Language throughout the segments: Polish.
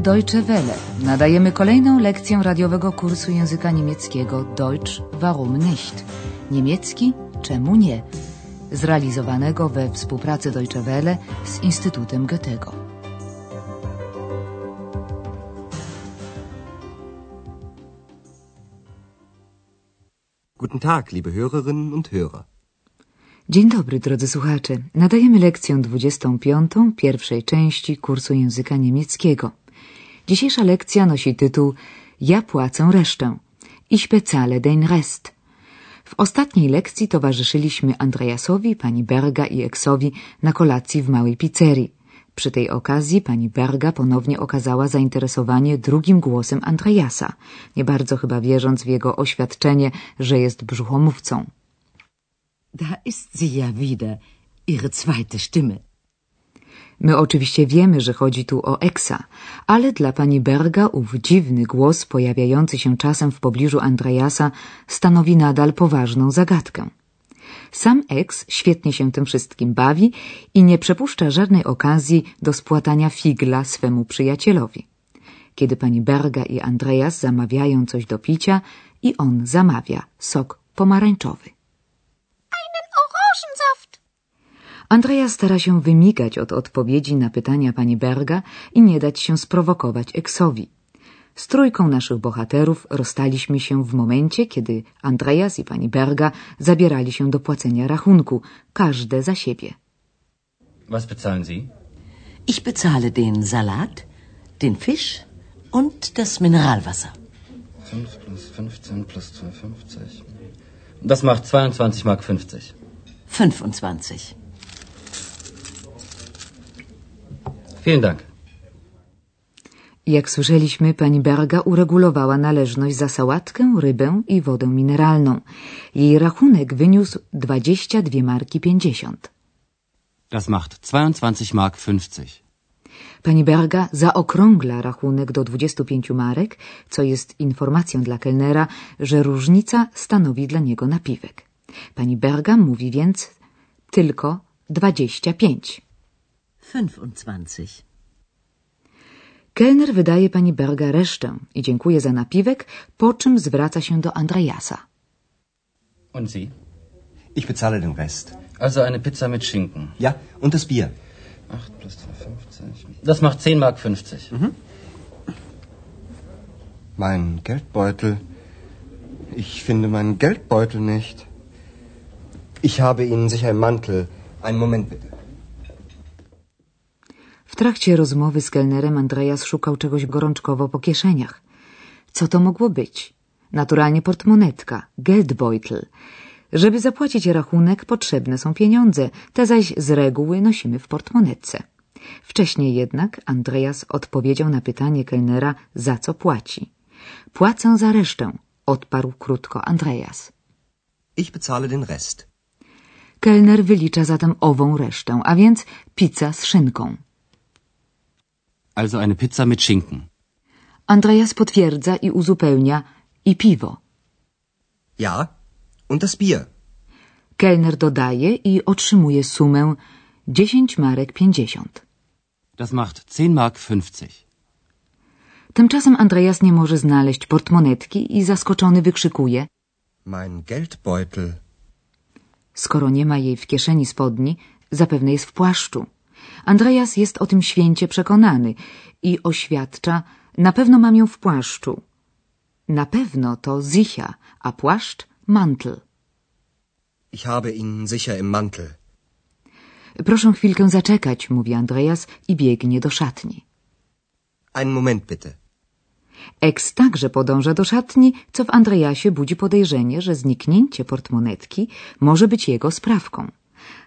Deutsche Welle. Nadajemy kolejną lekcję radiowego kursu języka niemieckiego Deutsch warum nicht? Niemiecki czemu nie? Zrealizowanego we współpracy Deutsche Welle z Instytutem Goethego. Guten Tag, liebe Hörerinnen und Hörer. Dzień dobry, drodzy słuchacze. Nadajemy lekcję 25 pierwszej części kursu języka niemieckiego. Dzisiejsza lekcja nosi tytuł Ja płacę resztę. Ich bezahle den Rest. W ostatniej lekcji towarzyszyliśmy Andreasowi, pani Berga i Eksowi na kolacji w małej pizzerii. Przy tej okazji pani Berga ponownie okazała zainteresowanie drugim głosem Andreasa, nie bardzo chyba wierząc w jego oświadczenie, że jest brzuchomówcą. Da ist sie ja wieder, ihre zweite Stimme. My oczywiście wiemy, że chodzi tu o Eksa, ale dla pani Berga ów dziwny głos pojawiający się czasem w pobliżu Andreasa stanowi nadal poważną zagadkę. Sam Eks świetnie się tym wszystkim bawi i nie przepuszcza żadnej okazji do spłatania figla swemu przyjacielowi. Kiedy pani Berga i Andreas zamawiają coś do picia i on zamawia sok pomarańczowy. Andrea stara się wymigać od odpowiedzi na pytania pani Berga i nie dać się sprowokować Eksowi. Z trójką naszych bohaterów rozstaliśmy się w momencie, kiedy Andreas i pani Berga zabierali się do płacenia rachunku, każde za siebie. Was bezahlen Sie? Ich bezahle den Salat, den Fisch und das Mineralwasser. 5 plus 15 plus 2,50. Das macht 22 Mark 50. 25. Vielen Dank. Jak słyszeliśmy, pani Berga uregulowała należność za sałatkę, rybę i wodę mineralną. Jej rachunek wyniósł 22 marki 50. Das macht 22 Mark 50. Pani Berga zaokrągla rachunek do 25 marek, co jest informacją dla kelnera, że różnica stanowi dla niego napiwek. Pani Berga mówi więc tylko 25. 25. Kelner wydaje pani Berga resztę i dziękuję za napiwek, po czym zwraca się do Andreasa. Und Sie? Ich bezahle den Rest. Also eine Pizza mit Schinken. Ja, und das Bier. 8 plus 2,50. Das macht 10 Mark 50. Mein Geldbeutel. Ich finde meinen Geldbeutel nicht. Ich habe Ihnen sicher im Mantel. Einen Moment bitte. W trakcie rozmowy z kelnerem Andreas szukał czegoś gorączkowo po kieszeniach. Co to mogło być? Naturalnie portmonetka, Geldbeutel. Żeby zapłacić rachunek, potrzebne są pieniądze, te zaś z reguły nosimy w portmonetce. Wcześniej jednak Andreas odpowiedział na pytanie kelnera, za co płaci. Płacę za resztę, odparł krótko Andreas. Ich bezahle den Rest. Kelner wylicza zatem ową resztę, a więc pizza z szynką. Also eine Pizza mit Schinken. Andreas potwierdza i uzupełnia i piwo. Ja, und das Bier. Kelner dodaje i otrzymuje sumę 10 marek 50. Das macht 10 Mark 50. Tymczasem Andreas nie może znaleźć portmonetki i zaskoczony wykrzykuje: Mein Geldbeutel. Skoro nie ma jej w kieszeni spodni, zapewne jest w płaszczu. Andreas jest o tym święcie przekonany i oświadcza: Na pewno mam ją w płaszczu. Na pewno to sicher, a płaszcz mantel. Ich habe ihn sicher im Mantel. Proszę chwilkę zaczekać, mówi Andreas i biegnie do szatni. Einen Moment bitte. Eks także podąża do szatni, co w Andreasie budzi podejrzenie, że zniknięcie portmonetki może być jego sprawką.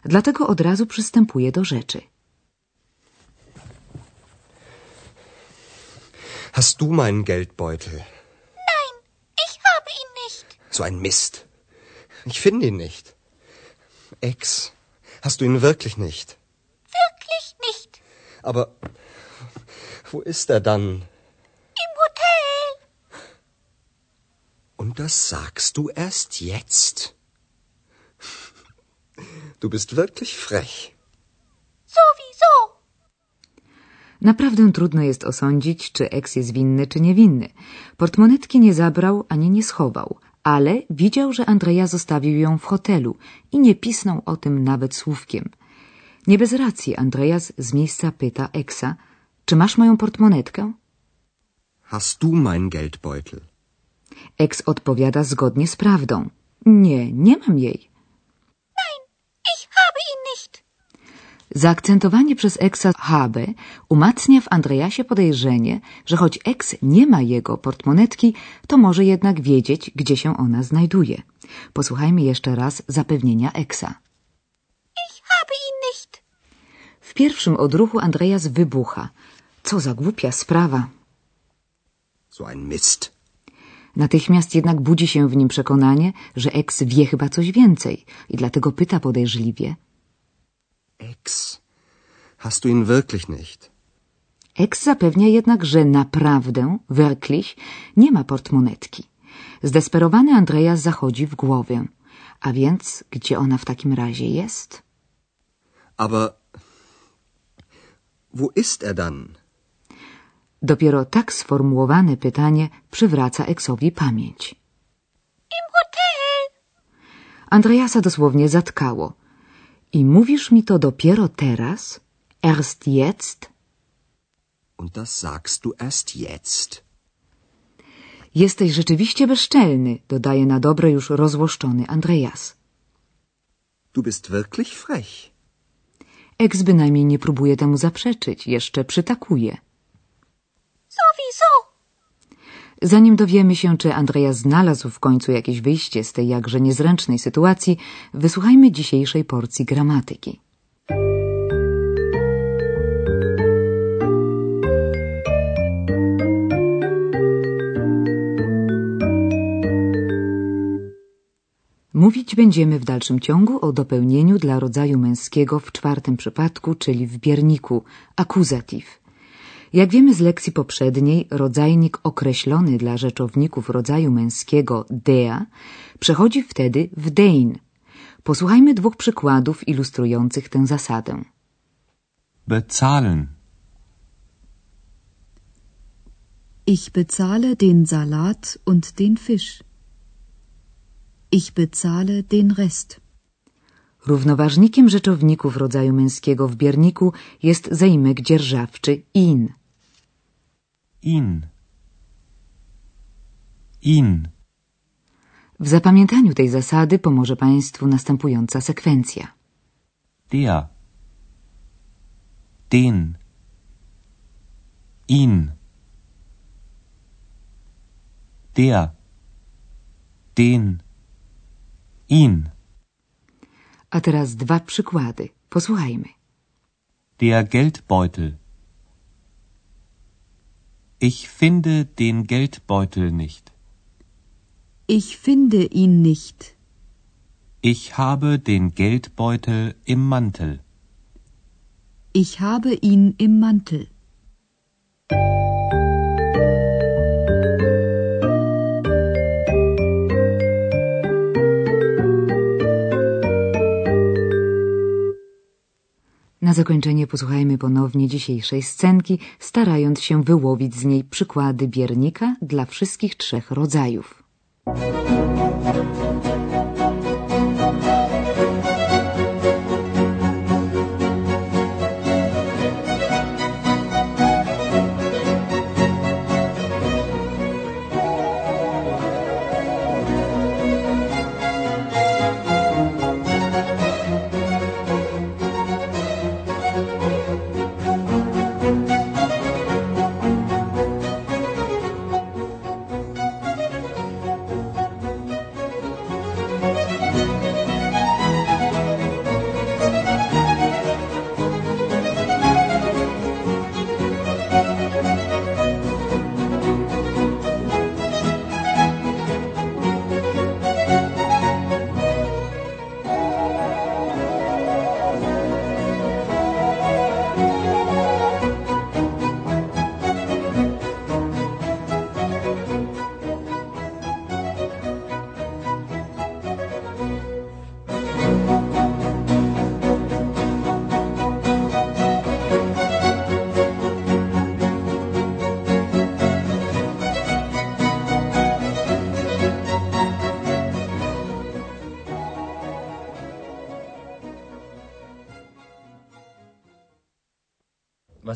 Dlatego od razu przystępuje do rzeczy. Hast du meinen Geldbeutel? Nein, ich habe ihn nicht. So ein Mist. Ich finde ihn nicht. Ex, hast du ihn wirklich nicht? Wirklich nicht. Aber wo ist er dann? Im Hotel. Und das sagst du erst jetzt? Du bist wirklich frech. Sowieso. Naprawdę trudno jest osądzić, czy eks jest winny, czy niewinny. Portmonetki nie zabrał ani nie schował, ale widział, że Andrea zostawił ją w hotelu i nie pisnął o tym nawet słówkiem. Nie bez racji Andreas z miejsca pyta Eksa, czy masz moją portmonetkę? Hast du meinen Geldbeutel? Eks odpowiada zgodnie z prawdą. Nie, nie mam jej. Ich habe ihn nicht. Zaakcentowanie przez Eksa habe umacnia w Andreasie podejrzenie, że choć Eks nie ma jego portmonetki, to może jednak wiedzieć, gdzie się ona znajduje. Posłuchajmy jeszcze raz zapewnienia Eksa. Ich habe ihn nicht. W pierwszym odruchu Andreas wybucha. Co za głupia sprawa. So ein Mist. Natychmiast jednak budzi się w nim przekonanie, że Eks wie chyba coś więcej i dlatego pyta podejrzliwie. Ex. Hast du ihn wirklich nicht? Eks zapewnia jednak, że naprawdę, wirklich, nie ma portmonetki. Zdesperowany Andreas zachodzi w głowę. A więc, gdzie ona w takim razie jest? Aber wo ist er dann? Dopiero tak sformułowane pytanie przywraca Eksowi pamięć. Im Hotel. Andreasa dosłownie zatkało. I mówisz mi to dopiero teraz? Erst jetzt? Und das sagst du erst jetzt. Jesteś rzeczywiście bezczelny, dodaje na dobre już rozłoszczony Andreas. Du bist wirklich frech. Eks bynajmniej nie próbuje temu zaprzeczyć, jeszcze przytakuje. Sowieso. Zanim dowiemy się, czy Andreas znalazł w końcu jakieś wyjście z tej jakże niezręcznej sytuacji, wysłuchajmy dzisiejszej porcji gramatyki. Mówić będziemy w dalszym ciągu o dopełnieniu dla rodzaju męskiego w czwartym przypadku, czyli w bierniku, akuzatyw. Jak wiemy z lekcji poprzedniej, rodzajnik określony dla rzeczowników rodzaju męskiego der przechodzi wtedy w dein. Posłuchajmy dwóch przykładów ilustrujących tę zasadę. Bezahlen. Ich bezahle den Salat und den Fisch. Ich bezahle den Rest. Równoważnikiem rzeczowników rodzaju męskiego w bierniku jest zaimek dzierżawczy in. Ihn. Ihn. W zapamiętaniu tej zasady pomoże Państwu następująca sekwencja. Der. Den. Ihn. Der. Den. Ihn. A teraz dwa przykłady. Posłuchajmy. Der Geldbeutel. Ich finde den Geldbeutel nicht. Ich finde ihn nicht. Ich habe den Geldbeutel im Mantel. Ich habe ihn im Mantel. Na zakończenie posłuchajmy ponownie dzisiejszej scenki, starając się wyłowić z niej przykłady biernika dla wszystkich trzech rodzajów.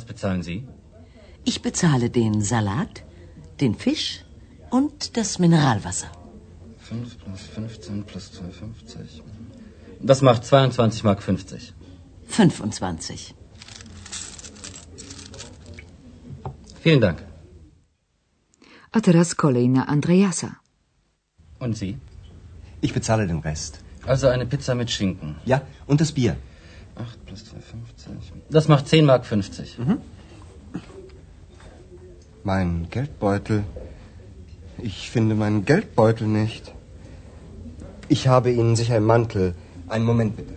Bezahlen Sie? Ich bezahle den Salat, den Fisch und das Mineralwasser. 5 plus 15 plus 2,50. Das macht 22 Mark 50. 25. Vielen Dank. A teraz kolej na Andreasa. Und Sie? Ich bezahle den Rest. Also eine Pizza mit Schinken. Ja, und das Bier. 8 plus 2,50. Das macht 10 Mark 50. Mein Geldbeutel. Ich finde meinen Geldbeutel nicht. Ich habe Ihnen sicher im Mantel. Einen Moment bitte.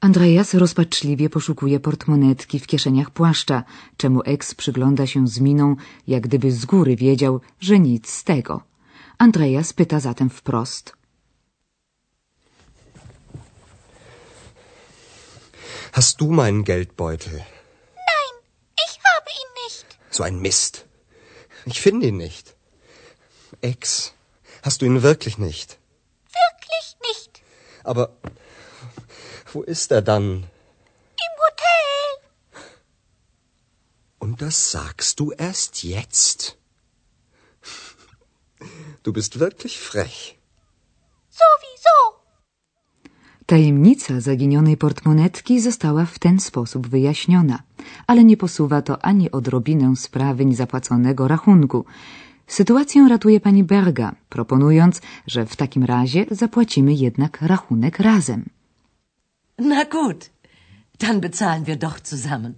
Andreas rozpaczliwie poszukuje portmonetki w kieszeniach płaszcza, czemu eks przygląda się z miną, jak gdyby z góry wiedział, że nic z tego. Andreas pyta zatem wprost. Hast du meinen Geldbeutel? Nein, ich habe ihn nicht. So ein Mist. Ich finde ihn nicht. Ex, hast du ihn wirklich nicht? Wirklich nicht. Aber wo ist er dann? Im Hotel. Und das sagst du erst jetzt? Du bist wirklich frech. Tajemnica zaginionej portmonetki została w ten sposób wyjaśniona, ale nie posuwa to ani odrobinę sprawy niezapłaconego rachunku. Sytuację ratuje pani Berga, proponując, że w takim razie zapłacimy jednak rachunek razem. Na gut, dann bezahlen wir doch zusammen.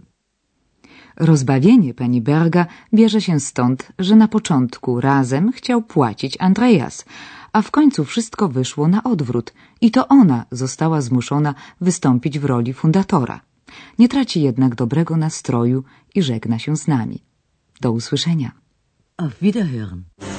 Rozbawienie pani Berga bierze się stąd, że na początku razem chciał płacić Andreas, a w końcu wszystko wyszło na odwrót i to ona została zmuszona wystąpić w roli fundatora. Nie traci jednak dobrego nastroju i żegna się z nami. Do usłyszenia. Auf Wiederhören.